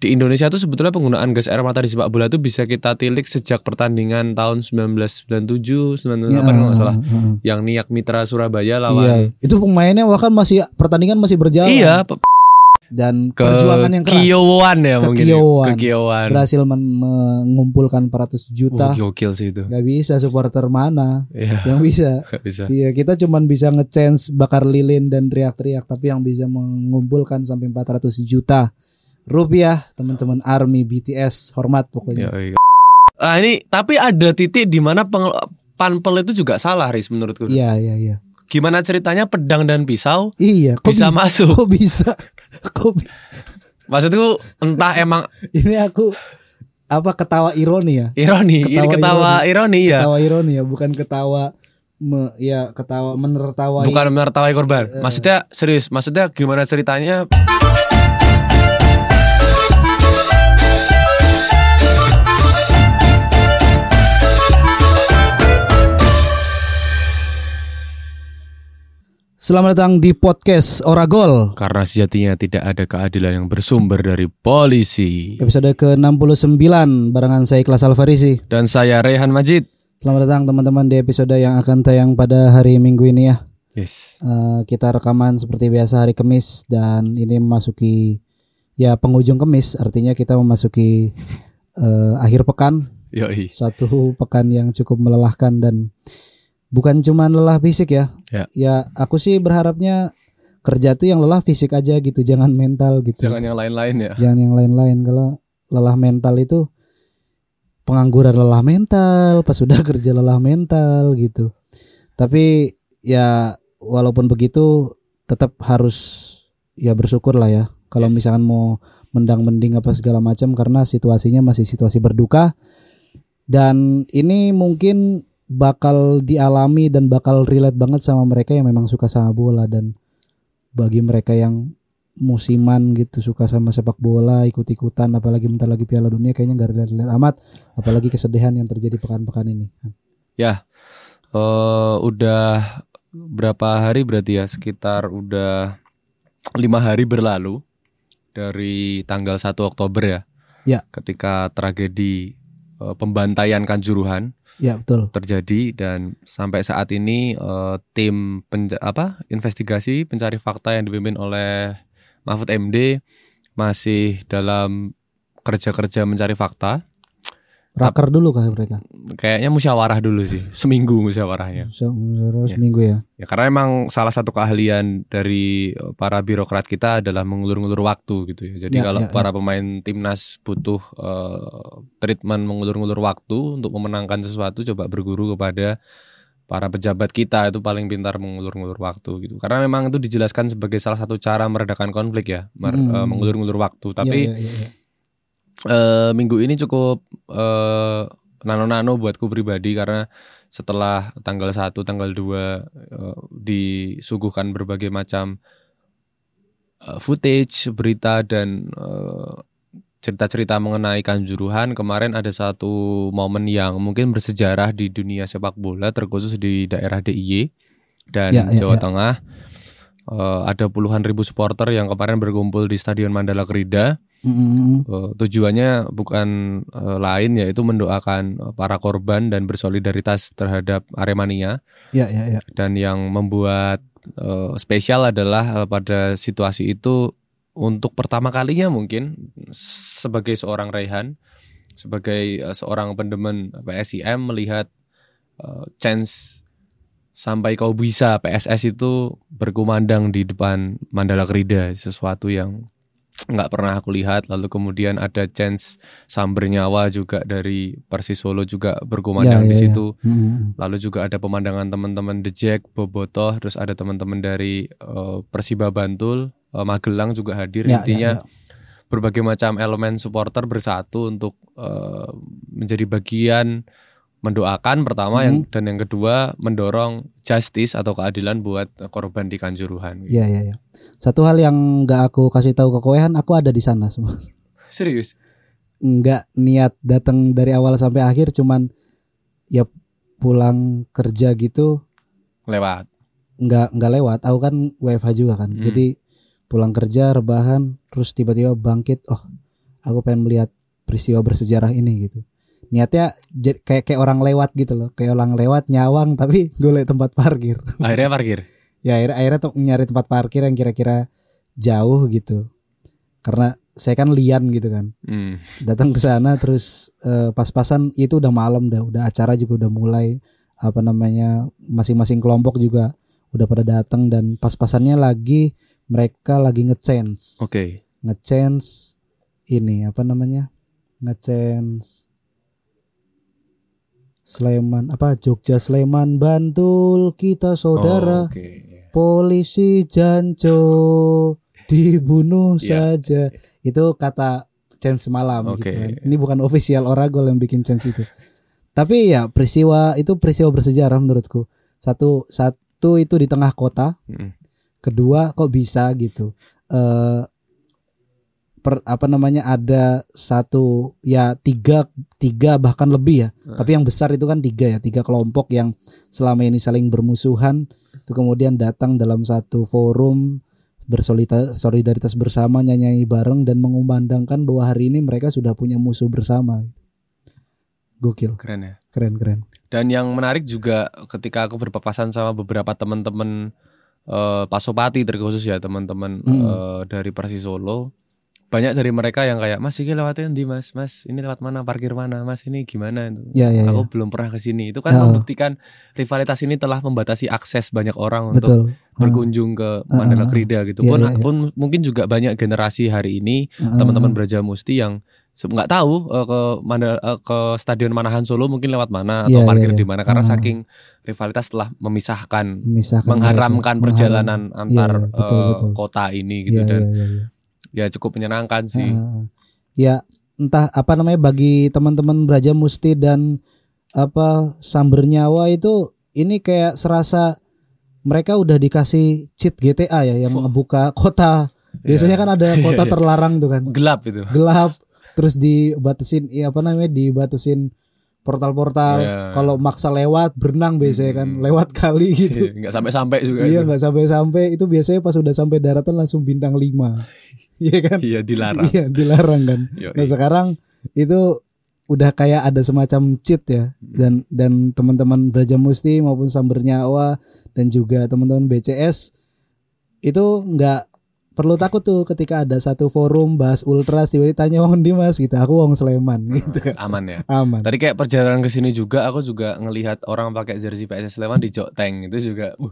di Indonesia tuh sebetulnya penggunaan gas air mata di sepak bola itu bisa kita tilik sejak pertandingan tahun 1997 1998 Ya, kalau nggak salah heeh. yang Niak Mitra Surabaya Iya, lawan itu pemainnya bahkan masih pertandingan masih berjalan. Iya, Dan ke perjuangan yang keras Kiowan ya Ke mungkin. ya. Kiowan. Ke Kiowan. berhasil men- mengumpulkan 400 Wah, juta. gokil sih itu. Gak bisa supporter mana Iya, yang bisa. bisa. Iya, kita cuman bisa nge-chance bakar lilin dan teriak-teriak, tapi yang bisa mengumpulkan sampai 400 juta rupiah, teman-teman Army BTS hormat pokoknya. Ya, iya. Ah ini tapi ada titik di mana panpel itu juga salah Riz menurutku. Iya, iya, iya. Gimana ceritanya pedang dan pisau Iya, kok bisa masuk? Kok bisa? Kok bi- Maksudku entah emang ini aku apa ketawa ironi ya? ironi, ini Ketawa ketawa ironi, ya. Ketawa ironi ya, bukan ketawa me- ya ketawa menertawai. Bukan menertawai korban. Eh. Maksudnya serius, maksudnya gimana ceritanya? Selamat datang di podcast Oragol. Karena sejatinya tidak ada keadilan yang bersumber dari polisi. Episode ke-69 barengan saya Ikhlas Alfarisi. Dan saya Rehan Majid. Selamat datang teman-teman di episode yang akan tayang pada hari Minggu ini ya. Yes. Eh, kita rekaman seperti biasa hari Kamis dan ini memasuki ya penghujung Kamis artinya kita memasuki eh, akhir pekan Yoi. satu pekan yang cukup melelahkan dan bukan cuma lelah fisik ya. Ya. aku sih berharapnya kerja tuh yang lelah fisik aja gitu, jangan mental gitu. Jangan yang lain-lain ya. Jangan yang lain-lain kalau lelah mental itu pengangguran lelah mental, pas sudah kerja lelah mental gitu. Tapi ya walaupun begitu tetap harus ya bersyukur lah ya. Kalau Yes. misalkan mau mendang-mending apa segala macam karena situasinya masih situasi berduka dan ini mungkin bakal dialami dan bakal relate banget sama mereka yang memang suka sama bola dan bagi mereka yang musiman gitu suka sama sepak bola ikut-ikutan apalagi bentar lagi Piala Dunia kayaknya nggak relate-relate amat apalagi kesedihan yang terjadi pekan-pekan ini Ya. eh udah berapa hari berarti ya? Sekitar udah lima hari berlalu dari tanggal 1 Oktober ya. Ya. Ketika tragedi eh, pembantaian Kanjuruhan ya betul terjadi dan sampai saat ini eh, tim penja- apa investigasi pencari fakta yang dipimpin oleh Mahfud MD masih dalam kerja-kerja mencari fakta. Raker dulu kah mereka Kayaknya musyawarah dulu sih, seminggu musyawarahnya. Terus Ya. minggu ya Ya karena emang salah satu keahlian dari eh, para birokrat kita adalah mengulur-ngulur waktu gitu ya. Jadi Ya, kalau ya, para pemain timnas butuh eh, treatment mengulur-ngulur waktu untuk memenangkan sesuatu, coba berguru kepada para pejabat kita itu paling pintar mengulur-ngulur waktu gitu. Karena memang itu dijelaskan sebagai salah satu cara meredakan konflik ya, mer- Hmm. eh, mengulur-ngulur waktu. Tapi Iya, iya, iya, iya. Eh, minggu ini cukup eh, nano-nano buatku pribadi karena setelah tanggal 1, tanggal 2 eh, disuguhkan berbagai macam eh, footage, berita dan eh, cerita-cerita mengenai Kanjuruhan. Kemarin ada satu momen yang mungkin bersejarah di dunia sepak bola terkhusus di daerah DIY dan Ya, ya, Jawa ya. Tengah. Eh, ada puluhan ribu supporter yang kemarin berkumpul di Stadion Mandala Krida Mm, Eh, tujuannya bukan eh, lain yaitu mendoakan eh, para korban dan bersolidaritas terhadap Aremania. Ya ya ya. Dan yang membuat eh, spesial adalah pada situasi itu untuk pertama kalinya mungkin sebagai seorang Raihan sebagai seorang pendemen PSIM melihat chance sampai kau bisa PSS itu berkumandang di depan Mandala Krida sesuatu yang nggak pernah aku lihat lalu kemudian ada chance samber nyawa juga dari Persis Solo juga berkumandang Ya, di ya, ya. situ Mm, lalu juga ada pemandangan teman-teman The Jack, Bobotoh, terus ada teman-teman dari eh, Persiba Bantul, eh, Magelang juga hadir. ya, Intinya ya, ya. berbagai macam elemen supporter bersatu untuk eh, menjadi bagian mendoakan pertama Hmm. yang dan yang kedua mendorong justice atau keadilan buat korban di Kanjuruhan. Iya iya iya. Satu hal yang nggak aku kasih tahu ke Koehan, aku ada di sana semua. Serius? Nggak niat datang dari awal sampai akhir, cuman ya pulang kerja gitu Lewat. nggak nggak lewat. Aku kan WFH juga kan, Hmm. jadi pulang kerja rebahan, terus tiba-tiba bangkit. Oh aku pengen melihat peristiwa bersejarah ini gitu niatnya kayak kayak orang lewat gitu loh. Kayak orang lewat nyawang tapi golek tempat parkir. Akhirnya parkir. ya akhirnya akhirnya tuh nyari tempat parkir yang kira-kira jauh gitu. Karena saya kan lian gitu kan. Hmm. datang ke sana terus eh, pas-pasan itu udah malam dah. Udah acara juga udah mulai. Apa namanya masing-masing kelompok juga udah pada datang dan pas-pasannya lagi mereka lagi nge-change Oke. nge-change ini apa namanya? Nge-change Sleman apa Jogja Sleman Bantul kita saudara Oh, Oke. polisi janco dibunuh Iya. saja itu kata chance semalam Oke. gitu kan. ini bukan official Oragol yang bikin chance itu tapi ya peristiwa itu peristiwa bersejarah menurutku satu satu itu di tengah kota Mm. kedua kok bisa gitu eh per apa namanya ada satu ya tiga tiga bahkan lebih ya tapi yang besar itu kan tiga ya tiga kelompok yang selama ini saling bermusuhan itu kemudian datang dalam satu forum bersolidaritas solidaritas bersama nyanyi bareng dan mengumandangkan bahwa hari ini mereka sudah punya musuh bersama gokil Keren ya. keren keren Dan yang menarik juga ketika aku berpapasan sama beberapa teman-teman eh, Pasopati terkhusus ya teman-teman Hmm. eh, dari Persis Solo. Banyak dari mereka yang kayak Mas ini lewatin di Mas, Mas ini lewat mana parkir mana, Mas ini gimana itu. ya ya, ya. Aku belum pernah ke sini. Itu kan Ah. membuktikan rivalitas ini telah membatasi akses banyak orang untuk betul berkunjung ke Ah, Mandala. Krida gitu. Iya, pun, iya, iya. pun mungkin juga banyak generasi hari ini Heeh. teman-teman Braja Musti yang nggak tahu eh, ke Mandala, eh, ke Stadion Manahan Solo mungkin lewat mana atau Iya, parkir iya, di mana karena Ah. saking rivalitas telah memisahkan memisahkan mengharamkan mereka. perjalanan antar Iya, betul, eh, betul. kota ini gitu iya, dan iya, iya. Ya cukup menyenangkan sih. Heeh. ya entah apa namanya bagi teman-teman Braja Musti dan apa Samber Nyawa itu ini kayak serasa mereka udah dikasih cheat GTA ya yang Oh. ngebuka kota. Biasanya kan ada kota Iya, iya. terlarang tuh kan. Gelap itu. Gelap terus dibatasin ya apa namanya dibatasin portal-portal Iya. kalau maksa lewat berenang biasanya kan Hmm. lewat kali gitu. Iya, nggak sampai-sampai juga Iya itu. nggak sampai-sampai itu biasanya pas udah sampai daratan langsung bintang 5 Iya kan? Iya dilarang. Iya dilarang kan. Yoi. Nah sekarang itu udah kayak ada semacam cheat ya dan dan teman-teman Braja Musti maupun Samber Nyawa dan juga teman-teman BCS itu nggak perlu takut tuh ketika ada satu forum bahas ultras tiba-tiba tanya wong di mas gitu aku wong Sleman gitu kan Aman ya. aman Tadi kayak perjalanan ke sini juga aku juga ngelihat orang pakai jersey PSS Sleman di Joteng itu juga uh,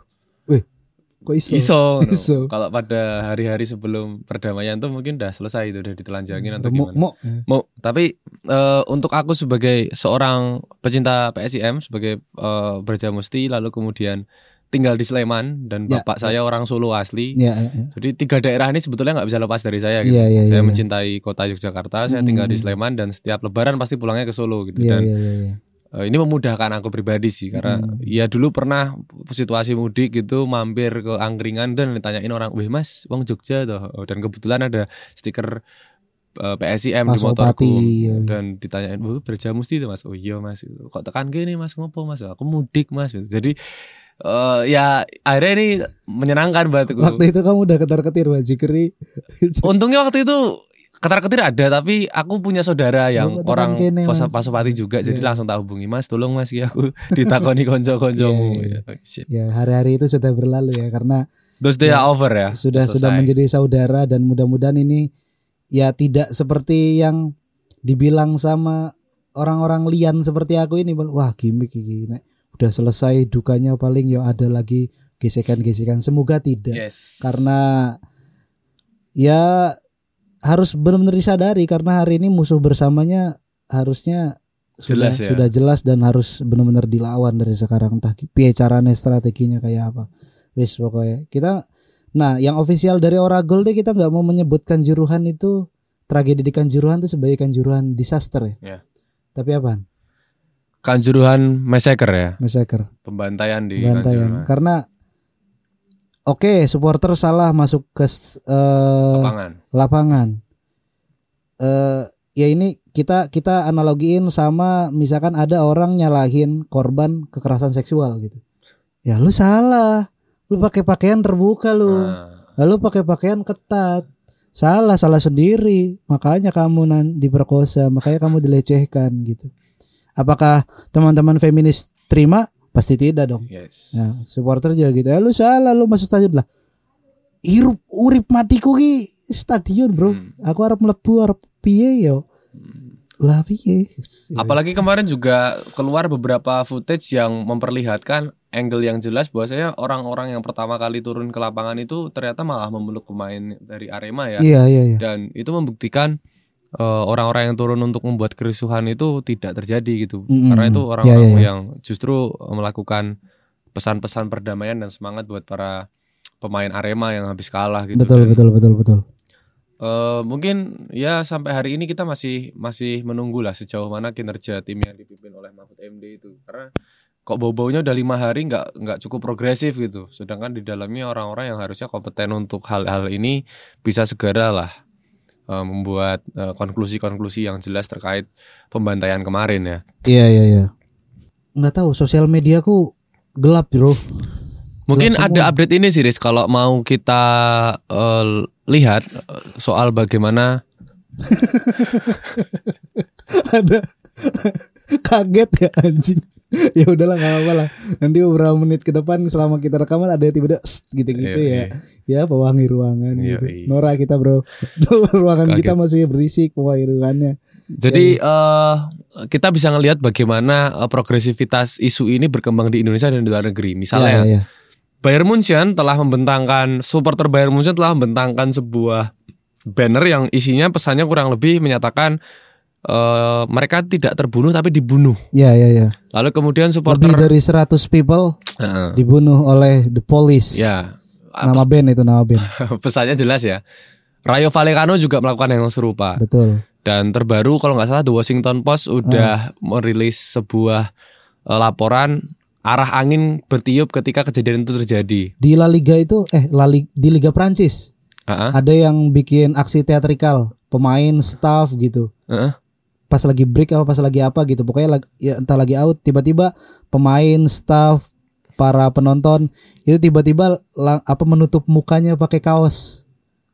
kok iso iso. Iso. Kalau pada hari-hari sebelum perdamaian tuh mungkin udah selesai itu udah ditelanjangin atau Mo- gimana. mo Mau tapi eh, untuk aku sebagai seorang pecinta PSIM sebagai eh, Braja Musti lalu kemudian tinggal di Sleman dan Ya, bapak saya orang Solo asli. ya, ya, ya. Jadi tiga daerah ini sebetulnya nggak bisa lepas dari saya gitu. Iya, iya, saya iya, iya. mencintai kota Yogyakarta, saya tinggal di Hmm. Sleman dan setiap lebaran pasti pulangnya ke Solo gitu Iya, dan iya, iya, iya. Eh, ini memudahkan aku pribadi sih karena Hmm. ya dulu pernah situasi mudik gitu mampir ke angkringan dan ditanyain orang, "Wih Mas, wong Jogja toh." Oh, Dan kebetulan ada stiker eh, PSIM di Mas motorku Opati, iya, iya. dan ditanyain, "Wah, berja mesti tuh Mas." Oh iya Mas. Kok tekan gini Mas ngopo Mas? Aku mudik Mas. Jadi eh, ya akhirnya ini menyenangkan buat aku. waktu itu kamu udah ketar-ketir Pak Jikri Untungnya waktu itu ketar ketir ada tapi aku punya saudara yang Oh, tekan orang kene. Pas- Pasopati juga jadi Iya. langsung tak hubungi Mas tolong Mas ya aku ditakoni konco-koncomu Iya, Ya, sip. ya hari-hari itu sudah berlalu ya karena Those days Ya, are over ya sudah sudah Selesai. menjadi saudara dan mudah-mudahan ini ya tidak seperti yang dibilang sama orang-orang lian seperti aku ini wah gimmick nek udah selesai dukanya paling ya ada lagi gesekan-gesekan semoga tidak yes karena ya harus benar-benar disadari karena hari ini musuh bersamanya harusnya sudah Jelas ya. sudah jelas dan harus benar-benar dilawan dari sekarang. Entah piye caranya strateginya kayak apa. Wis pokoknya. Kita nah yang ofisial dari Oragol deh kita nggak mau menyebutkan juruhan itu. Tragedi di Kanjuruhan itu sebagai Kanjuruhan disaster ya. Ya. tapi apa Kanjuruhan Massacre ya? Massacre. Pembantaian di Bantaian. Kanjuruhan. Karena oke supporter salah masuk ke eh, lapangan lapangan. Eh ya ini kita kita analogiin sama misalkan ada orang nyalahin korban kekerasan seksual gitu. Ya lu salah. Lu pakai pakaian terbuka lu. Nah, Lalu pakai pakaian ketat. salah salah sendiri makanya kamu nan diperkosa makanya kamu dilecehkan gitu apakah teman-teman feminis terima pasti tidak dong Yes. Nah, supporter juga gitu. Ya lu salah lu masuk stadion lah. Irup urip matiku ki stadion, Bro. Hmm. Aku harap mlebu arep piye yo. Lah piye? Apalagi kemarin juga keluar beberapa footage yang memperlihatkan angle yang jelas bahwasanya orang-orang yang pertama kali turun ke lapangan itu ternyata malah memeluk pemain dari Arema ya. Iya, iya, iya. Dan itu membuktikan eh, orang-orang yang turun untuk membuat kerusuhan itu tidak terjadi gitu. Mm-mm. Karena itu orang-orang iya, iya. yang justru melakukan pesan-pesan perdamaian dan semangat buat para pemain Arema yang habis kalah gitu. Betul, Dan, betul, betul, betul. eh, mungkin ya sampai hari ini kita masih masih menunggu lah sejauh mana kinerja tim yang dipimpin oleh Mahfud MD itu karena kok bau-baunya udah lima hari nggak nggak cukup progresif gitu sedangkan di dalamnya orang-orang yang harusnya kompeten untuk hal-hal ini bisa segera lah eh, membuat eh, konklusi-konklusi yang jelas terkait pembantaian kemarin ya Iya, iya, iya. Nggak tahu sosial mediaku gelap, Bro. mungkin Gelap ada semua. update ini sih Riz kalau mau kita eh, lihat soal bagaimana Ada kaget ya anjing. ya udahlah nggak apa-apa lah. Nanti beberapa menit ke depan selama kita rekaman ada tiba-tiba gitu-gitu Iya, ya. Ya pewangi ruangan Iya, gitu. iya. Nora kita, Bro. ruangan Kaget. kita masih berisik pewangi ruangannya. Jadi Iya, eh kita bisa ngelihat bagaimana eh, progresivitas isu ini berkembang di Indonesia dan di luar negeri. Misalnya, Ya, ya, ya. Bayern Munchen telah membentangkan supporter Bayern Munchen telah membentangkan sebuah banner yang isinya pesannya kurang lebih menyatakan eh, mereka tidak terbunuh tapi dibunuh. Ya, ya, ya. Lalu kemudian Lebih supporter dari 100 people Heeh. dibunuh oleh the police. ya Nama band itu nama band. pesannya jelas ya. Rayo Vallecano juga melakukan yang serupa. Betul. Dan terbaru kalau nggak salah The Washington Post udah merilis sebuah eh, laporan arah angin bertiup ketika kejadian itu terjadi. Di La Liga itu eh La Li- di Liga Prancis Heeh. ada yang bikin aksi teatrikal, pemain, staff gitu. Heeh. Pas lagi break apa pas lagi apa gitu. Pokoknya ya entah lagi out tiba-tiba pemain, staff, para penonton itu tiba-tiba lang- apa menutup mukanya pakai kaos.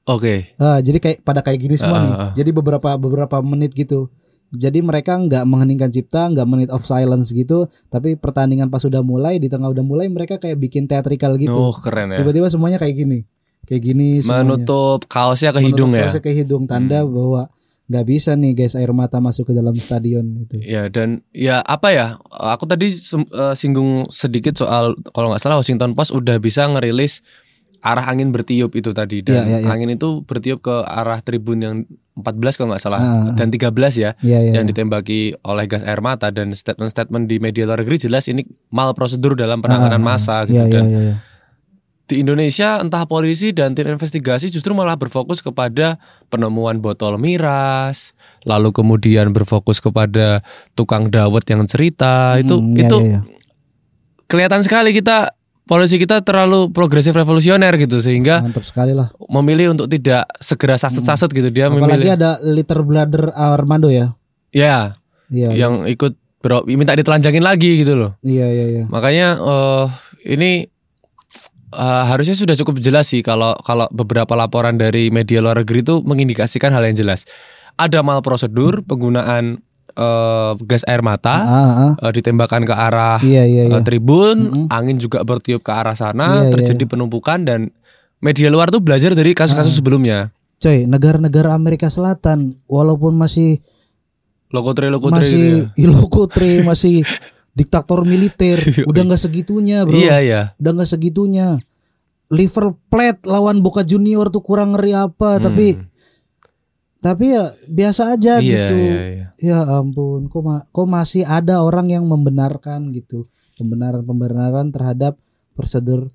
Oke. Ah, jadi kayak pada kayak gini semua Ah, nih. ah, ah. Jadi beberapa beberapa menit gitu. Jadi mereka nggak mengheningkan cipta, nggak menit of silence gitu. Tapi pertandingan pas sudah mulai, di tengah udah mulai mereka kayak bikin teatrikal gitu. Oh keren ya. Tiba-tiba semuanya kayak gini, kayak gini. semuanya. Menutup kaosnya ke Menutup hidung ya. kaosnya ke hidung, tanda bahwa nggak bisa nih guys air mata masuk ke dalam stadion itu. Ya dan ya apa ya? Aku tadi eh, singgung sedikit soal kalau nggak salah Washington Post udah bisa ngerilis arah angin bertiup itu tadi dan Iya, iya, iya. angin itu bertiup ke arah tribun yang 14 kalau nggak salah Ah, ah. dan 13 ya Iya iya. yang ditembaki oleh gas air mata dan statement-statement di media luar negeri jelas ini mal prosedur dalam penanganan Ah, ah, massa gitu Iya iya dan iya. iya. Di Indonesia entah polisi dan tim investigasi justru malah berfokus kepada penemuan botol miras, lalu kemudian berfokus kepada tukang dawet yang cerita itu Hmm, iya, itu iya, iya. kelihatan sekali kita polisi kita terlalu progresif revolusioner gitu sehingga Mantap sekali lah. memilih untuk tidak segera saset-saset gitu dia Apalagi memilih ada Little Brother Armando ya. ya Iya. yang ikut bro, minta ditelanjangin lagi gitu loh. Iya iya iya. Makanya eh ini eh, harusnya sudah cukup jelas sih kalau kalau beberapa laporan dari media luar negeri itu mengindikasikan hal yang jelas. Ada mal prosedur penggunaan eh, gas air mata Ah, ah. eh, ditembakkan ke arah Iya iya iya. eh, tribun, Mm-mm. angin juga bertiup ke arah sana, Iya, terjadi penumpukan dan media luar tuh belajar dari Ah. kasus-kasus sebelumnya. Coy, negara-negara Amerika Selatan walaupun masih Lokotre lokotre masih gitu ya. masih diktator militer, udah nggak segitunya, Bro. Iya iya. Udah nggak segitunya. Liver Plate lawan Boca Junior tuh kurang ngeri apa, Hmm. tapi tapi ya biasa aja iya, gitu. iya, iya. Ya ampun, kok ma- kok masih ada orang yang membenarkan gitu, pembenaran-pembenaran terhadap prosedur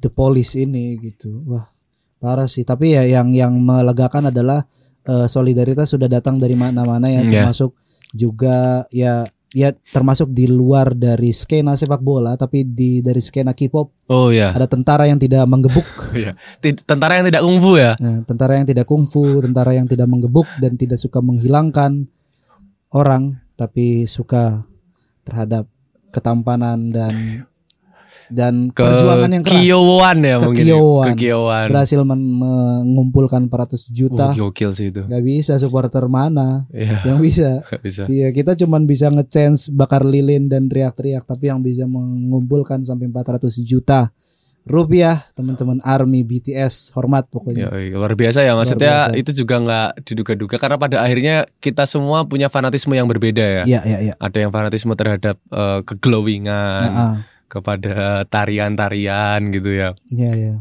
the police ini gitu. Wah, parah sih. Tapi ya yang yang melegakan adalah eh, solidaritas sudah datang dari mana-mana ya, ya. termasuk juga ya ya termasuk di luar dari skena sepak bola, tapi di dari skena K-pop Oh ya. ada tentara yang tidak menggebuk, Iya. Tid- Tentara yang tidak kungfu ya. Nah, tentara yang tidak kungfu, tentara yang tidak menggebuk dan tidak suka menghilangkan orang, tapi suka terhadap ketampanan dan dan ke perjuangan yang keras Kiowan ya Ke mungkin. Kiowan. Ke Kiowan. berhasil men- mengumpulkan 400 juta. Uh, gokil sih itu. Gak bisa supporter mana Iya, yang bisa. nggak bisa. Iya, kita cuman bisa nge-chance bakar lilin dan teriak-teriak, tapi yang bisa mengumpulkan sampai 400 juta rupiah, teman-teman Army BTS hormat pokoknya. Ya, luar biasa ya maksudnya biasa. itu juga nggak diduga-duga karena pada akhirnya kita semua punya fanatisme yang berbeda ya. Iya, iya, iya. Ada yang fanatisme terhadap eh, keglowingan, Heeh. Kepada tarian-tarian gitu ya. Iya, iya.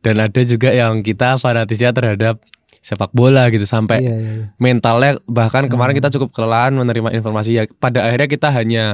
Dan ada juga yang kita fanatisnya terhadap sepak bola gitu sampai Iya, iya, iya. mentalnya bahkan kemarin kita cukup kelelahan menerima informasi ya pada akhirnya kita hanya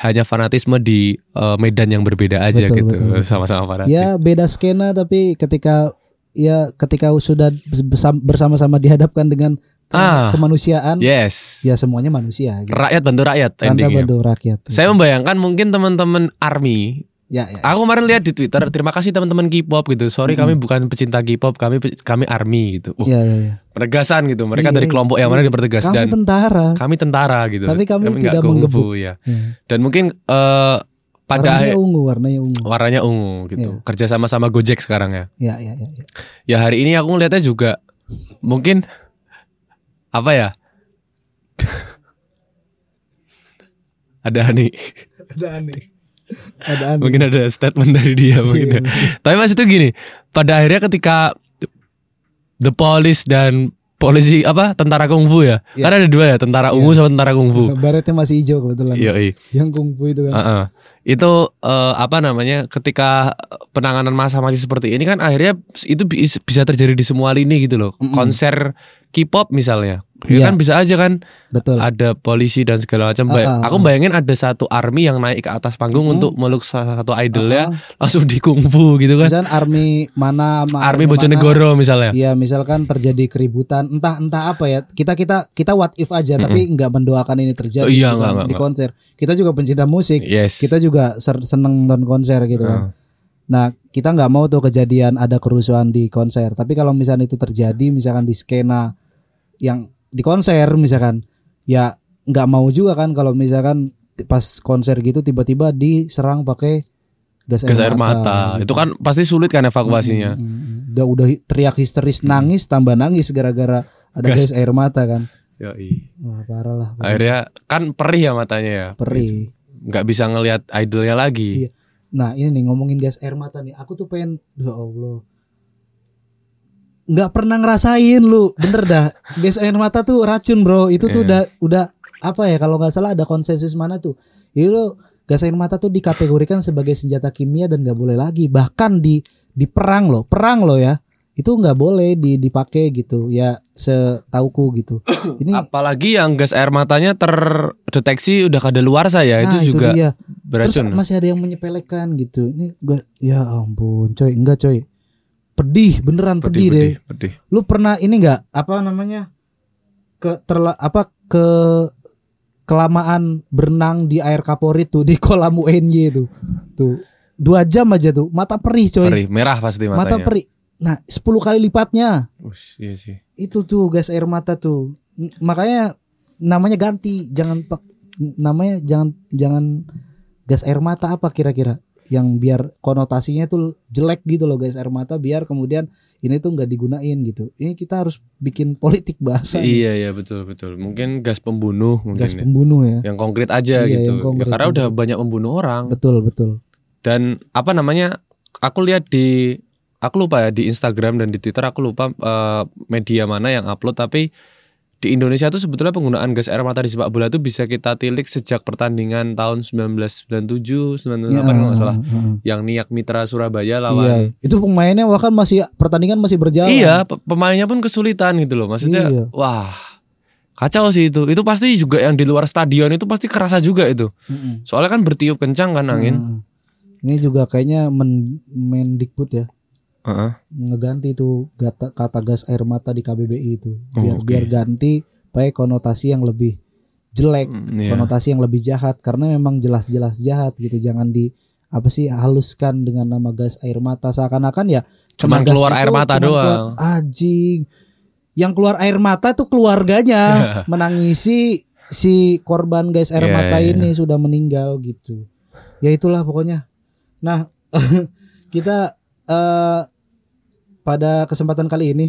hanya fanatisme di eh, medan yang berbeda aja Betul, gitu betul, sama-sama fanatik. Ya beda skena tapi ketika ya ketika sudah bersam- bersama-sama dihadapkan dengan Ah. kemanusiaan, Yes. ya semuanya manusia. Gitu. Rakyat bantu rakyat Rangka endingnya. bantu rakyat. Saya membayangkan mungkin teman-teman army ya, ya. Aku kemarin lihat di Twitter, terima kasih teman-teman K-pop gitu. Sorry kami bukan pecinta K-pop, kami kami army gitu. Uh, Ya, ya, ya. penegasan gitu. Mereka Iya, dari kelompok yang mana dipertegas Kami dan tentara. kami tentara gitu. Tapi kami nggak tidak kungfu, menggebuk. ya. Ya. Dan mungkin eh, pada warnanya ungu, warnanya ungu. warnanya ungu gitu. Iya. Kerja sama sama Gojek sekarang ya. Ya, ya, ya. ya. Ya hari ini aku ngeliatnya juga mungkin apa ya? ada nih Ada aneh. Ada aneh. mungkin ada statement dari dia mungkin Iya, ya. Tapi mas itu gini, pada akhirnya ketika the police dan polisi apa tentara kungfu ya, Iya. karena ada dua ya tentara ungu sama tentara kungfu. Baretnya masih hijau kebetulan. Iya, iya. Yang kungfu itu kan. Heeh. Itu eh, apa namanya? Ketika penanganan masa masih seperti ini kan akhirnya itu bis- bisa terjadi di semua lini gitu loh. Mm-mm. Konser K-pop misalnya, Iya. ya kan bisa aja kan Betul. ada polisi dan segala macam. Ah, ah, Aku bayangin ada satu army yang naik ke atas panggung Mm-mm. untuk meluk salah satu idolnya Ah, langsung di kungfu gitu kan. Misalkan army mana Army mana. Bojonegoro misalnya. Iya, misalkan terjadi keributan, entah entah apa ya. Kita kita kita what if aja, tapi nggak mendoakan ini terjadi Oh, iya, gitu nggak, kan, nggak, di konser. Kita juga pencinta musik, Yes. kita juga seneng nonton konser gitu kan. Nah, kita nggak mau tuh kejadian ada kerusuhan di konser. Tapi kalau misalnya itu terjadi, misalkan di skena yang di konser, misalkan, ya nggak mau juga kan kalau misalkan pas konser gitu tiba-tiba diserang pakai gas, gas air mata. gitu. Itu kan pasti sulit kan evakuasinya. Mm, mm, mm. Udah udah teriak histeris nangis tambah nangis gara-gara ada Gas. gas, air mata kan. Yoi. Wah, parah lah. Akhirnya kan perih ya matanya ya. perih. Nggak bisa ngelihat idolnya lagi. Iya. Nah, ini nih ngomongin gas air mata nih. Aku tuh pengen ya Allah. Nggak pernah ngerasain lu. Bener dah. Gas air mata tuh racun, Bro. Itu tuh Iya. udah udah apa ya kalau nggak salah ada konsensus mana tuh. Itu gas air mata tuh dikategorikan sebagai senjata kimia dan nggak boleh lagi. Bahkan di di perang loh, perang loh ya. Itu nggak boleh di dipakai gitu. Ya setauku gitu. Ini Apalagi yang gas air matanya terdeteksi udah kada luar saya nah, itu juga dia. Terus beracun. masih ada yang menyepelekan gitu. Ini gua ya ampun, coy, enggak coy. Pedih, beneran pedih, deh. pedih. Lu pernah ini enggak apa namanya? ke terla, apa ke kelamaan berenang di air kaporit tuh di kolam UNY tuh. Tuh. Dua jam aja tuh, mata perih coy. Perih, merah pasti Mata matanya. perih. Nah, 10 kali lipatnya. Ush, iya sih. Itu tuh gas air mata tuh. N- Makanya namanya ganti, jangan pak namanya jangan jangan gas air mata apa kira-kira yang biar konotasinya tuh jelek gitu loh gas air mata biar kemudian ini tuh nggak digunain gitu. Ini kita harus bikin politik bahasa. nih. Iya iya betul betul. Mungkin gas pembunuh mungkin gas ya. pembunuh ya. Yang konkret aja Iya, gitu. yang konkret, ya, karena udah banyak membunuh orang. Betul betul. Dan apa namanya? Aku lihat di aku lupa ya di Instagram dan di Twitter aku lupa eh, media mana yang upload tapi di Indonesia tuh sebetulnya penggunaan gas air mata di sepak bola itu bisa kita tilik sejak pertandingan tahun 1997 1998 Ya, kalau nggak salah heeh. yang Niak Mitra Surabaya Iya, lawan itu pemainnya bahkan masih pertandingan masih berjalan. Iya, pe- pemainnya pun kesulitan gitu loh. Maksudnya, Iya. wah, kacau sih itu. Itu pasti juga yang di luar stadion itu pasti kerasa juga itu. Mm-mm. Soalnya kan bertiup kencang kan angin. Ini juga kayaknya men Mendikbud ya. Heeh. ngeganti tuh kata, kata gas air mata di KBBI itu Oh, biar oke. biar ganti pakai konotasi yang lebih jelek Mm, iya. konotasi yang lebih jahat karena memang jelas-jelas jahat gitu jangan di apa sih haluskan dengan nama gas air mata seakan-akan ya Cuman gas keluar air mata doang. anjing yang keluar air mata tuh keluarganya menangisi si korban gas air Iya, mata iya. ini sudah meninggal gitu ya itulah pokoknya nah kita eh pada kesempatan kali ini.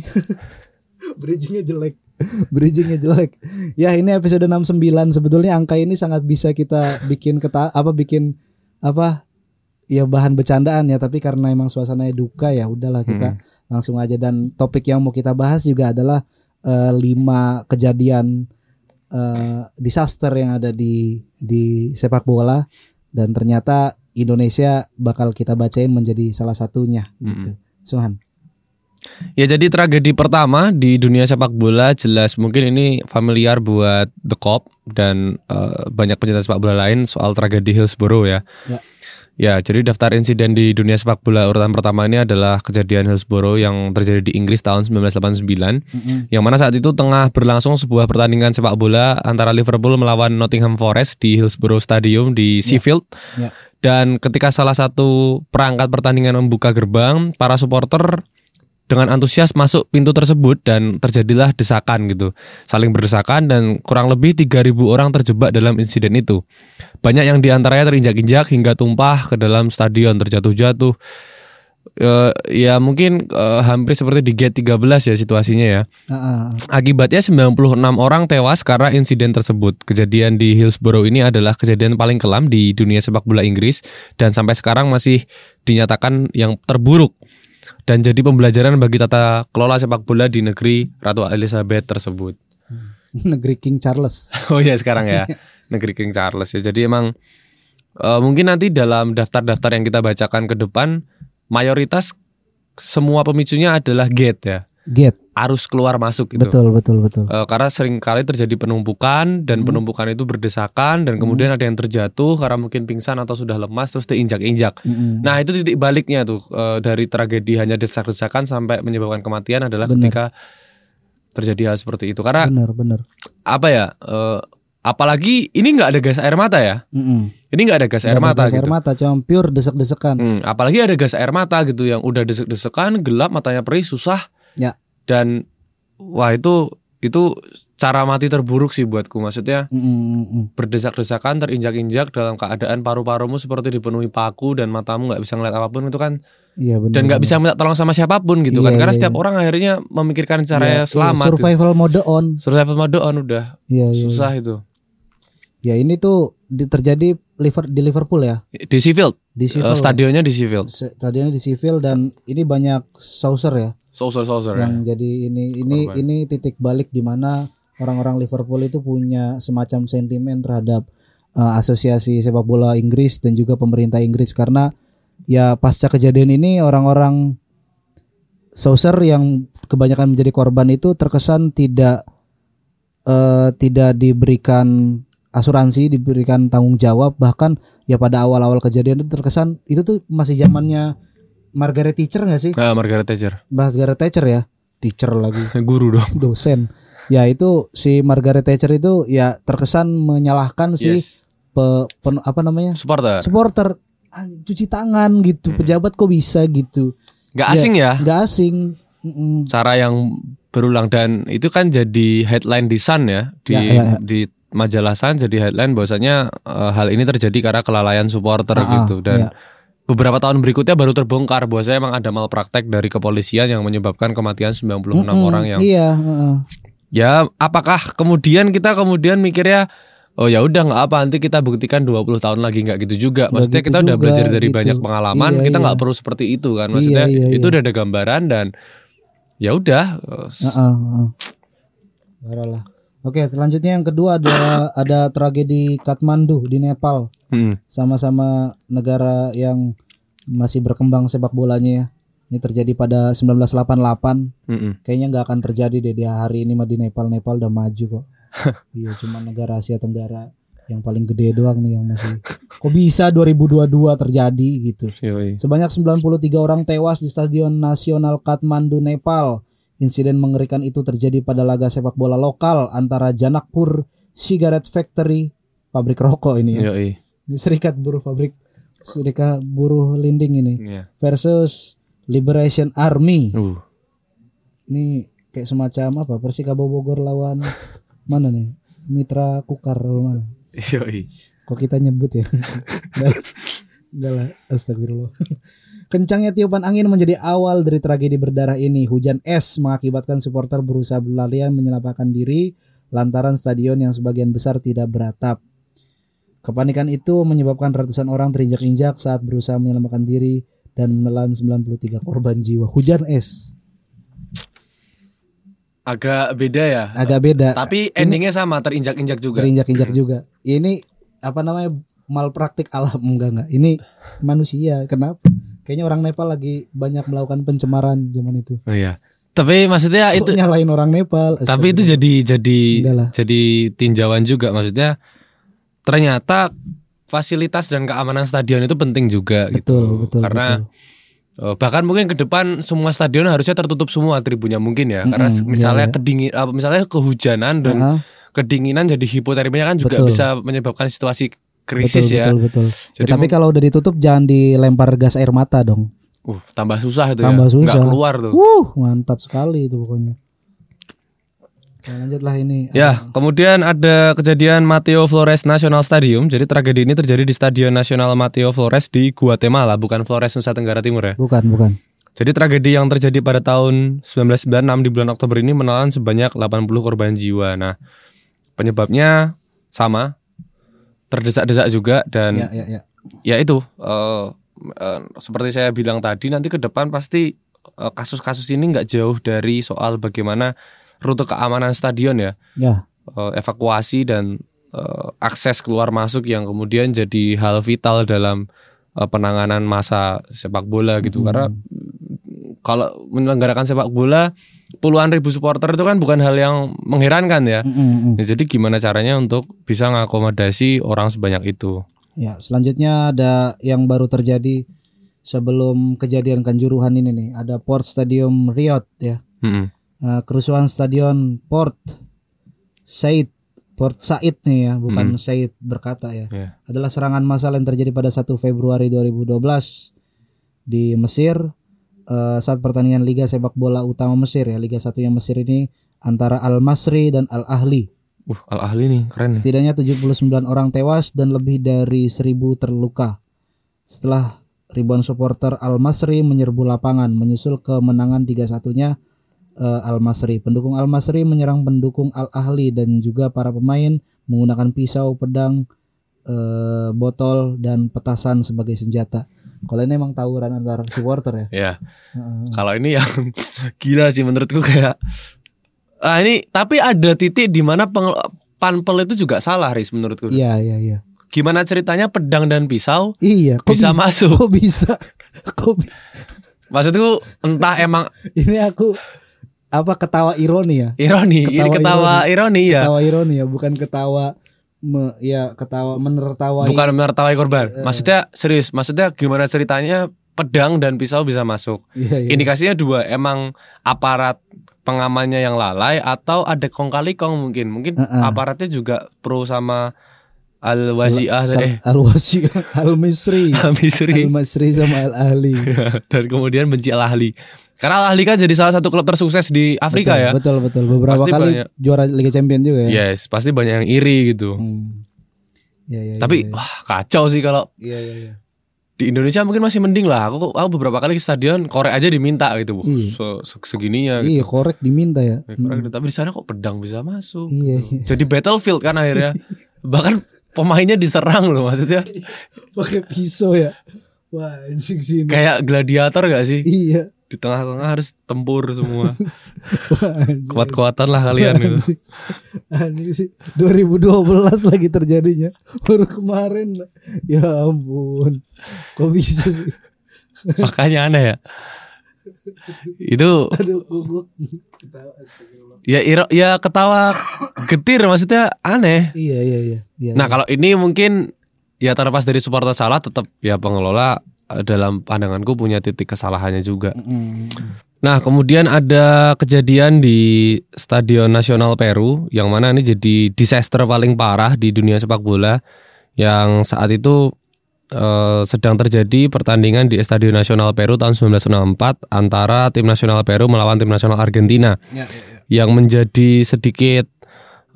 Bridgingnya jelek. Bridgingnya jelek. Ya ini episode 69 sebetulnya angka ini sangat bisa kita bikin keta apa bikin apa ya bahan bercandaan ya. Tapi karena emang suasananya duka ya udahlah kita langsung aja. Dan topik yang mau kita bahas juga adalah eh, lima kejadian eh, disaster yang ada di di sepak bola. Dan ternyata Indonesia bakal kita bacain menjadi salah satunya gitu. Suhan. Ya jadi tragedi pertama di dunia sepak bola jelas mungkin ini familiar buat The Cop dan eh, banyak pencinta sepak bola lain soal tragedi Hillsborough ya. Ya. Ya, jadi daftar insiden di dunia sepak bola urutan pertama ini adalah kejadian Hillsborough yang terjadi di Inggris tahun 1989 Mm-mm. yang mana saat itu tengah berlangsung sebuah pertandingan sepak bola antara Liverpool melawan Nottingham Forest di Hillsborough Stadium di Sheffield. Ya. Dan ketika salah satu perangkat pertandingan membuka gerbang, para supporter dengan antusias masuk pintu tersebut dan terjadilah desakan gitu. Saling berdesakan dan kurang lebih 3000 orang terjebak dalam insiden itu. Banyak yang di antaranya terinjak-injak hingga tumpah ke dalam stadion terjatuh-jatuh. Eh, ya mungkin eh, hampir seperti di gate 13 ya situasinya ya. Ah. Akibatnya 96 orang tewas karena insiden tersebut. Kejadian di Hillsborough ini adalah kejadian paling kelam di dunia sepak bola Inggris dan sampai sekarang masih dinyatakan yang terburuk dan jadi pembelajaran bagi tata kelola sepak bola di negeri Ratu Elizabeth tersebut. Negeri King Charles. Oh iya sekarang ya negeri King Charles ya. Jadi emang eh, mungkin nanti dalam daftar-daftar yang kita bacakan ke depan mayoritas semua pemicunya adalah gate ya, Gate. arus keluar masuk gitu. Betul, betul, betul. Eh, karena sering kali terjadi penumpukan dan penumpukan itu berdesakan dan kemudian ada yang terjatuh karena mungkin pingsan atau sudah lemas terus diinjak-injak. Mm-mm. Nah itu titik baliknya tuh eh, dari tragedi hanya desak-desakan sampai menyebabkan kematian adalah Benar. ketika terjadi hal seperti itu. Karena Benar, benar. apa ya? eh, apalagi ini nggak ada gas air mata ya. Mm-mm. Ini nggak ada gas air ada mata gas gitu. Air mata, cuma pure desek-desekan. Hmm, apalagi ada gas air mata gitu yang udah desek-desekan, gelap, matanya perih, susah. Ya. Dan wah itu itu cara mati terburuk sih buatku. Maksudnya Mm-mm. berdesak-desakan, terinjak-injak dalam keadaan paru-parumu seperti dipenuhi paku dan matamu nggak bisa ngeliat apa pun itu kan Iya benar. dan nggak bisa minta tolong sama siapa pun gitu kan Iya, karena iya, setiap iya. orang akhirnya memikirkan Iya, cara selamat iya, gitu. survival mode on. survival mode on udah Iya, iya. susah itu Ya ini tuh di- terjadi liver di Liverpool ya. di Sheffield Di eh, Sheffield. stadionnya di Sheffield Stadionnya di Sheffield dan ini banyak saucer ya saucer saucer ya yang jadi ini ini Korban. ini titik balik di mana orang-orang Liverpool itu punya semacam sentimen terhadap uh, asosiasi sepak bola Inggris dan juga pemerintah Inggris karena ya pasca kejadian ini orang-orang saucer yang kebanyakan menjadi korban itu terkesan tidak eh, tidak diberikan asuransi, diberikan tanggung jawab bahkan ya pada awal-awal kejadian itu terkesan itu tuh masih zamannya Margaret Thatcher nggak sih? Nah, Margaret Thatcher Margaret Thatcher ya, teacher lagi, guru dong dosen. Ya itu si Margaret Thatcher itu ya terkesan menyalahkan si yes pe- pen- apa namanya supporter supporter Ah, cuci tangan gitu, pejabat kok bisa gitu, nggak Ya. asing ya nggak asing. Mm-mm. cara yang berulang dan itu kan jadi headline di Sun ya di Ya, ya, ya. di majalah Sun jadi headline bahwasanya eh, hal ini terjadi karena kelalaian supporter ah, gitu dan ya. beberapa tahun berikutnya baru terbongkar bahwasanya emang ada malpraktek dari kepolisian yang menyebabkan kematian 96 Mm-mm, orang yang Iya. heeh. ya apakah kemudian kita kemudian mikirnya oh ya udah nggak apa nanti kita buktikan 20 tahun lagi nggak gitu juga maksudnya gitu kita udah juga, belajar dari gitu. banyak pengalaman Iya, kita iya. nggak perlu seperti itu kan maksudnya Iya, iya, itu iya. udah ada gambaran dan ya udah eh, Heeh, heeh. Oke, selanjutnya yang kedua ada ada tragedi Kathmandu di Nepal. hmm. Sama-sama negara yang masih berkembang sepak bolanya ya. Ini terjadi pada 1988. Mm-mm. Kayaknya nggak akan terjadi deh di hari ini mah di Nepal. Nepal udah maju kok. iya, cuma negara Asia Tenggara yang paling gede doang nih yang masih. Kok bisa 2022 terjadi gitu. Yoi. Sebanyak 93 orang tewas di Stadion Nasional Kathmandu, Nepal. Insiden mengerikan itu terjadi pada laga sepak bola lokal antara Janakpur Cigarette Factory, pabrik rokok ini ya. Yoi. Ini serikat buruh pabrik serikat buruh linding ini Iya. versus Liberation Army. Uh. Ini kayak semacam apa? Persikabo Bogor lawan mana nih? Mitra Kukar mana? Yoi. Kok kita nyebut ya? Enggak lah, astagfirullah. Kencangnya tiupan angin menjadi awal dari tragedi berdarah ini. Hujan es mengakibatkan supporter berusaha berlarian menyelamatkan diri lantaran stadion yang sebagian besar tidak beratap. Kepanikan itu menyebabkan ratusan orang terinjak-injak saat berusaha menyelamatkan diri dan menelan 93 korban jiwa. Hujan es. Agak beda ya. Agak beda. Tapi endingnya sama terinjak-injak juga. Terinjak-injak juga. Ini apa namanya malpraktik alam enggak enggak. Ini manusia. Kenapa? Kayaknya orang Nepal lagi banyak melakukan pencemaran zaman itu. Oh iya. Tapi maksudnya Kok itu nyalain orang Nepal. tapi itu jadi jadi jadi tinjauan juga maksudnya ternyata fasilitas dan keamanan stadion itu penting juga betul, gitu. betul, Karena eh, bahkan mungkin ke depan semua stadion harusnya tertutup semua tribunnya mungkin ya. Karena Mm-mm, misalnya iya, iya. kedingin apa misalnya kehujanan dan Ah, kedinginan jadi hipotermia kan juga Betul. bisa menyebabkan situasi betul, krisis ya. betul, betul. Ya, Jadi tapi mung- kalau udah ditutup jangan dilempar gas air mata dong. Uh, tambah susah itu Tambah ya. susah. Nggak keluar tuh. Wuh, mantap sekali itu pokoknya. Nah, lanjutlah ini. Ya, kemudian ada kejadian Mateo Flores National Stadium. Jadi tragedi ini terjadi di Stadion Nasional Mateo Flores di Guatemala, bukan Flores Nusa Tenggara Timur ya. Bukan, bukan. Jadi tragedi yang terjadi pada tahun 1996 di bulan Oktober ini menelan sebanyak 80 korban jiwa. Nah, penyebabnya sama, terdesak-desak juga dan Ya, ya, ya. ya itu eh, eh, seperti saya bilang tadi nanti ke depan pasti eh, kasus-kasus ini nggak jauh dari soal bagaimana rute keamanan stadion ya Ya, eh, evakuasi dan eh, akses keluar masuk yang kemudian jadi hal vital dalam eh, penanganan masa sepak bola gitu Hmm. karena kalau menyelenggarakan sepak bola puluhan ribu supporter itu kan bukan hal yang mengherankan ya. Mm, mm, mm. Ya, jadi gimana caranya untuk bisa mengakomodasi orang sebanyak itu? Ya, selanjutnya ada yang baru terjadi sebelum kejadian kanjuruhan ini nih. Ada Port Stadium Riot ya. Mm-mm. Eh, kerusuhan stadion Port Said Port Said nih ya, bukan Said berkata ya. Ya. Adalah serangan massal yang terjadi pada 1 Februari 2012 di Mesir eh, saat pertandingan Liga Sepak Bola Utama Mesir ya. Liga satunya Mesir ini antara Al Masri dan Al Ahli. Uh, Al Ahli nih keren. nih. Setidaknya 79 orang tewas dan lebih dari 1000 terluka. Setelah ribuan supporter Al Masri menyerbu lapangan menyusul kemenangan 3-1-nya eh, Al Masri. Pendukung Al Masri menyerang pendukung Al Ahli dan juga para pemain menggunakan pisau, pedang, eh, botol dan petasan sebagai senjata. Kalau ini emang tawuran antar supporter ya. Ya. Heeh. Kalau ini yang gila sih menurutku kayak ah ini tapi ada titik di mana panpel itu juga salah Riz menurutku. Iya iya iya. Gimana ceritanya pedang dan pisau Iya. Kok bisa bi- masuk? Kok bisa? Kok bi- Maksudku entah emang ini aku apa ketawa ironi ya? ironi, ini Ketawa ketawa ironi, ya. Ketawa ironi ya, bukan ketawa me- ya ketawa menertawai. Bukan menertawai korban. Eh. Maksudnya serius, maksudnya gimana ceritanya pedang dan pisau bisa masuk? Iya, iya. Indikasinya dua, emang aparat pengamannya yang lalai atau ada kong kali kong mungkin. Mungkin Heeh. aparatnya juga pro sama al waziah eh Al Wasi, Al Misri, Misri Al Masri sama Al Ahli. dan kemudian benci al ahli. Karena al ahli kan jadi salah satu klub tersukses di Afrika betul, ya. Betul betul. Beberapa Pasti kali banyak. juara Liga Champion juga ya. Yes, pasti banyak yang iri gitu. Hmm. Iya, iya, Tapi iya, wah kacau sih kalau iya, iya, iya. di Indonesia mungkin masih mending lah. Aku aku beberapa kali ke stadion korek aja diminta gitu. Wah, Iya. se- segininya Iya, gitu. korek diminta ya. Ya, korek, Tapi di sana kok pedang bisa masuk. Iya, gitu. iya. Jadi battlefield kan akhirnya. Bahkan pemainnya diserang loh maksudnya. Pakai pisau ya. Wah, anjing sih ini. Kayak gladiator gak sih? Iya. Di tengah-tengah harus tempur semua. Kuat-kuatan lah kalian gitu. Anjing. Sih. 2012 lagi terjadinya. Baru kemarin. Ya ampun. Kok bisa sih? Makanya aneh ya. Itu aduh guguk ya iro, ya ketawa getir maksudnya aneh. iya iya iya. Iya Nah kalau ini mungkin ya terlepas dari supporter salah tetap ya pengelola dalam pandanganku punya titik kesalahannya juga. Mm. Nah kemudian ada kejadian di Stadion Nasional Peru yang mana ini jadi disaster paling parah di dunia sepak bola yang saat itu eh, sedang terjadi pertandingan di Stadion Nasional Peru tahun 1994 antara tim nasional Peru melawan tim nasional Argentina Ya, ya, ya. yang menjadi sedikit eh,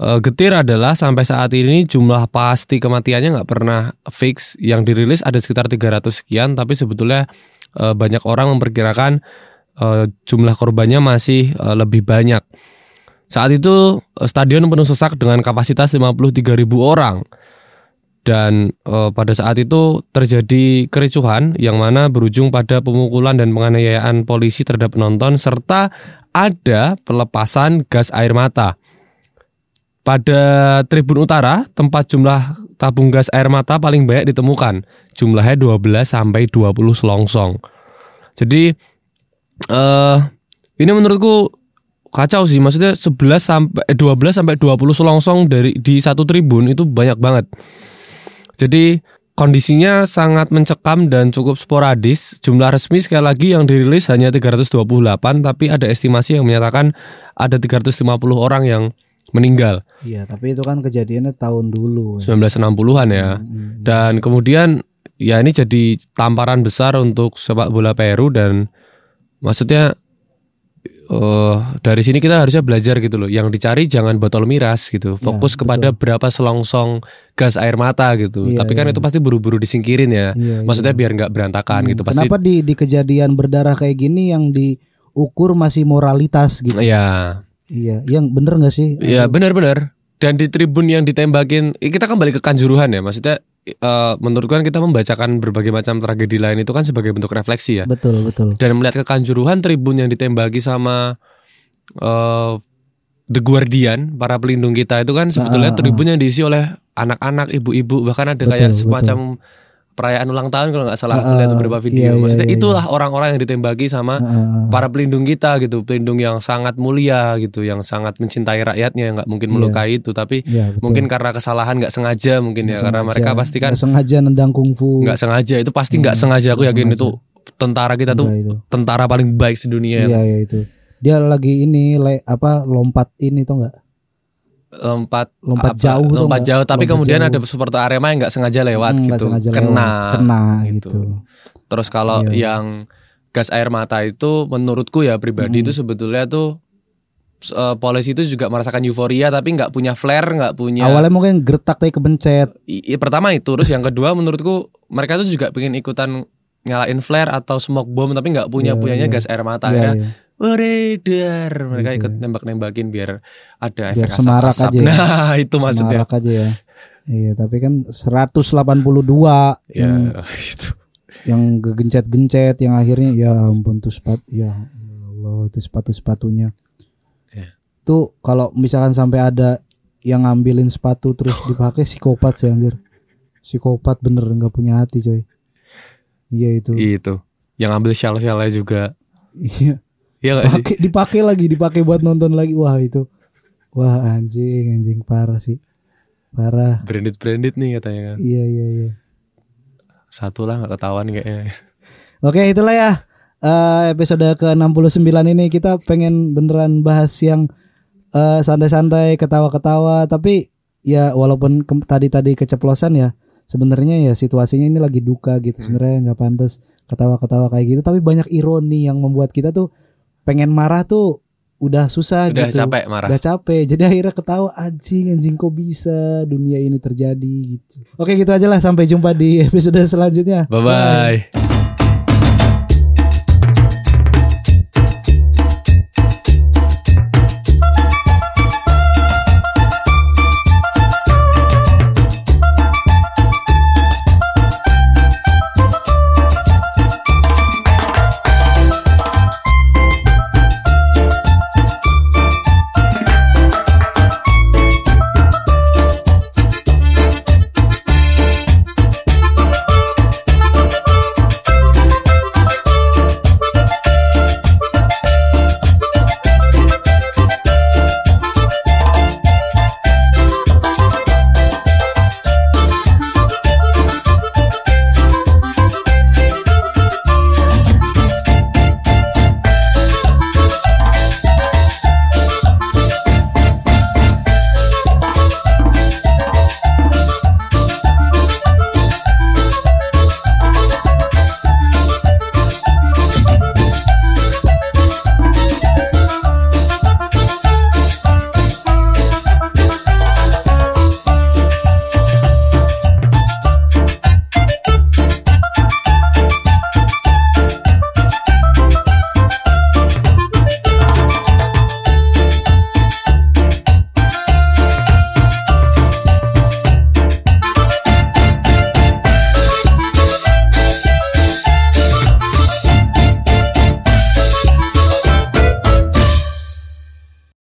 getir adalah sampai saat ini jumlah pasti kematiannya nggak pernah fix. Yang dirilis ada sekitar 300 sekian, tapi sebetulnya eh, banyak orang memperkirakan eh, jumlah korbannya masih eh, lebih banyak. Saat itu eh, stadion penuh sesak dengan kapasitas 53.000 orang. Dan eh, pada saat itu terjadi kericuhan yang mana berujung pada pemukulan dan penganiayaan polisi terhadap penonton serta ada pelepasan gas air mata. Pada Tribun Utara, tempat jumlah tabung gas air mata paling banyak ditemukan. Jumlahnya 12 sampai 20 selongsong. Jadi eh ini menurutku kacau sih. Maksudnya 11 sampai eh, 12 sampai 20 selongsong dari di satu tribun itu banyak banget. Jadi kondisinya sangat mencekam dan cukup sporadis. Jumlah resmi sekali lagi yang dirilis hanya 328 tapi ada estimasi yang menyatakan ada 350 orang yang meninggal. Iya, tapi itu kan kejadiannya tahun dulu. 1960-an ya. Hmm. Dan kemudian ya ini jadi tamparan besar untuk sepak bola Peru dan maksudnya eh dari sini kita harusnya belajar gitu loh. Yang dicari jangan botol miras gitu. Fokus Ya, kepada berapa selongsong gas air mata gitu. Iya, Tapi kan iya. itu pasti buru-buru disingkirin ya. Iya, Maksudnya iya. biar nggak berantakan Hmm, gitu. Pasti Kenapa di di kejadian berdarah kayak gini yang diukur masih moralitas gitu? Iya. Iya, yang bener nggak sih? Iya benar-benar. Dan di tribun yang ditembakin, kita kembali ke kanjuruhan ya. Maksudnya eh, menurut kan kita membacakan berbagai macam tragedi lain itu kan sebagai bentuk refleksi ya. Betul betul. Dan melihat kekanjuruhan tribun yang ditembaki sama eh The Guardian, para pelindung kita itu kan sebetulnya Ah, ah, ah. tribun yang diisi oleh anak-anak, ibu-ibu, bahkan ada Betul, kayak betul. Perayaan ulang tahun kalau nggak salah Ah, aku lihat beberapa iya, video. iya, Maksudnya iya, itulah orang-orang yang ditembaki sama Heeh. para pelindung kita gitu, pelindung yang sangat mulia gitu, yang sangat mencintai rakyatnya, yang nggak mungkin Iya. melukai itu, tapi Iya, betul. mungkin karena kesalahan nggak sengaja mungkin ya, Nggak karena mereka pasti kan Nggak sengaja nendang kungfu. nggak sengaja, itu pasti nggak Hmm, sengaja. Aku nggak yakin sengaja. itu tentara kita tuh itu. tentara paling baik sedunia. Iya iya itu. Dia lagi ini le, apa lompat ini tuh enggak? Lompat Lompat apa, jauh tuh lompat nggak? jauh tapi Lompat kemudian jauh. ada supporter Arema yang nggak sengaja lewat Hmm, gitu sengaja kena lewat. Kena gitu. gitu. terus kalau Iya. yang gas air mata itu menurutku ya pribadi Hmm. itu sebetulnya tuh eh, polisi itu juga merasakan euforia tapi nggak punya flare nggak punya Awalnya mungkin gertak tapi kebencet. I- i- pertama itu terus yang kedua menurutku mereka tuh juga pengen ikutan nyalain flare atau smoke bomb tapi nggak punya Iya, punyanya iya. gas air mata Iya, ya iya. Beredar mereka Gitu. ikut nembak-nembakin biar ada Biar efek semarak asap-asap aja ya. nah itu maksudnya Semarak aja ya. Iya, tapi kan 182 ya yang itu yang gegencet-gencet yang akhirnya ya ampun tuh sepatu ya Allah itu sepatu-sepatunya. Ya. Tuh kalau misalkan sampai ada yang ngambilin sepatu terus dipakai psikopat sih anjir. Psikopat bener nggak punya hati coy. Iya itu. itu yang ambil shell-shellnya juga Iya. Iya gak sih Pakai dipakai lagi, dipakai buat nonton lagi. Wah, itu. Wah, anjing, anjing parah sih. Parah. branded branded nih katanya kan Iya, iya, iya. satu lah nggak ketahuan kayaknya Oke, itulah ya. eh, episode ke-69 ini kita pengen beneran bahas yang eh, santai-santai, ketawa-ketawa, tapi ya walaupun ke- tadi-tadi keceplosan ya, sebenarnya ya situasinya ini lagi duka gitu. Sebenarnya nggak pantas ketawa-ketawa kayak gitu, tapi banyak ironi yang membuat kita tuh pengen marah tuh udah susah udah gitu. capek marah Udah capek. Jadi akhirnya ketawa anjing anjing kok bisa dunia ini terjadi gitu. Oke gitu aja lah sampai jumpa di episode selanjutnya. bye bye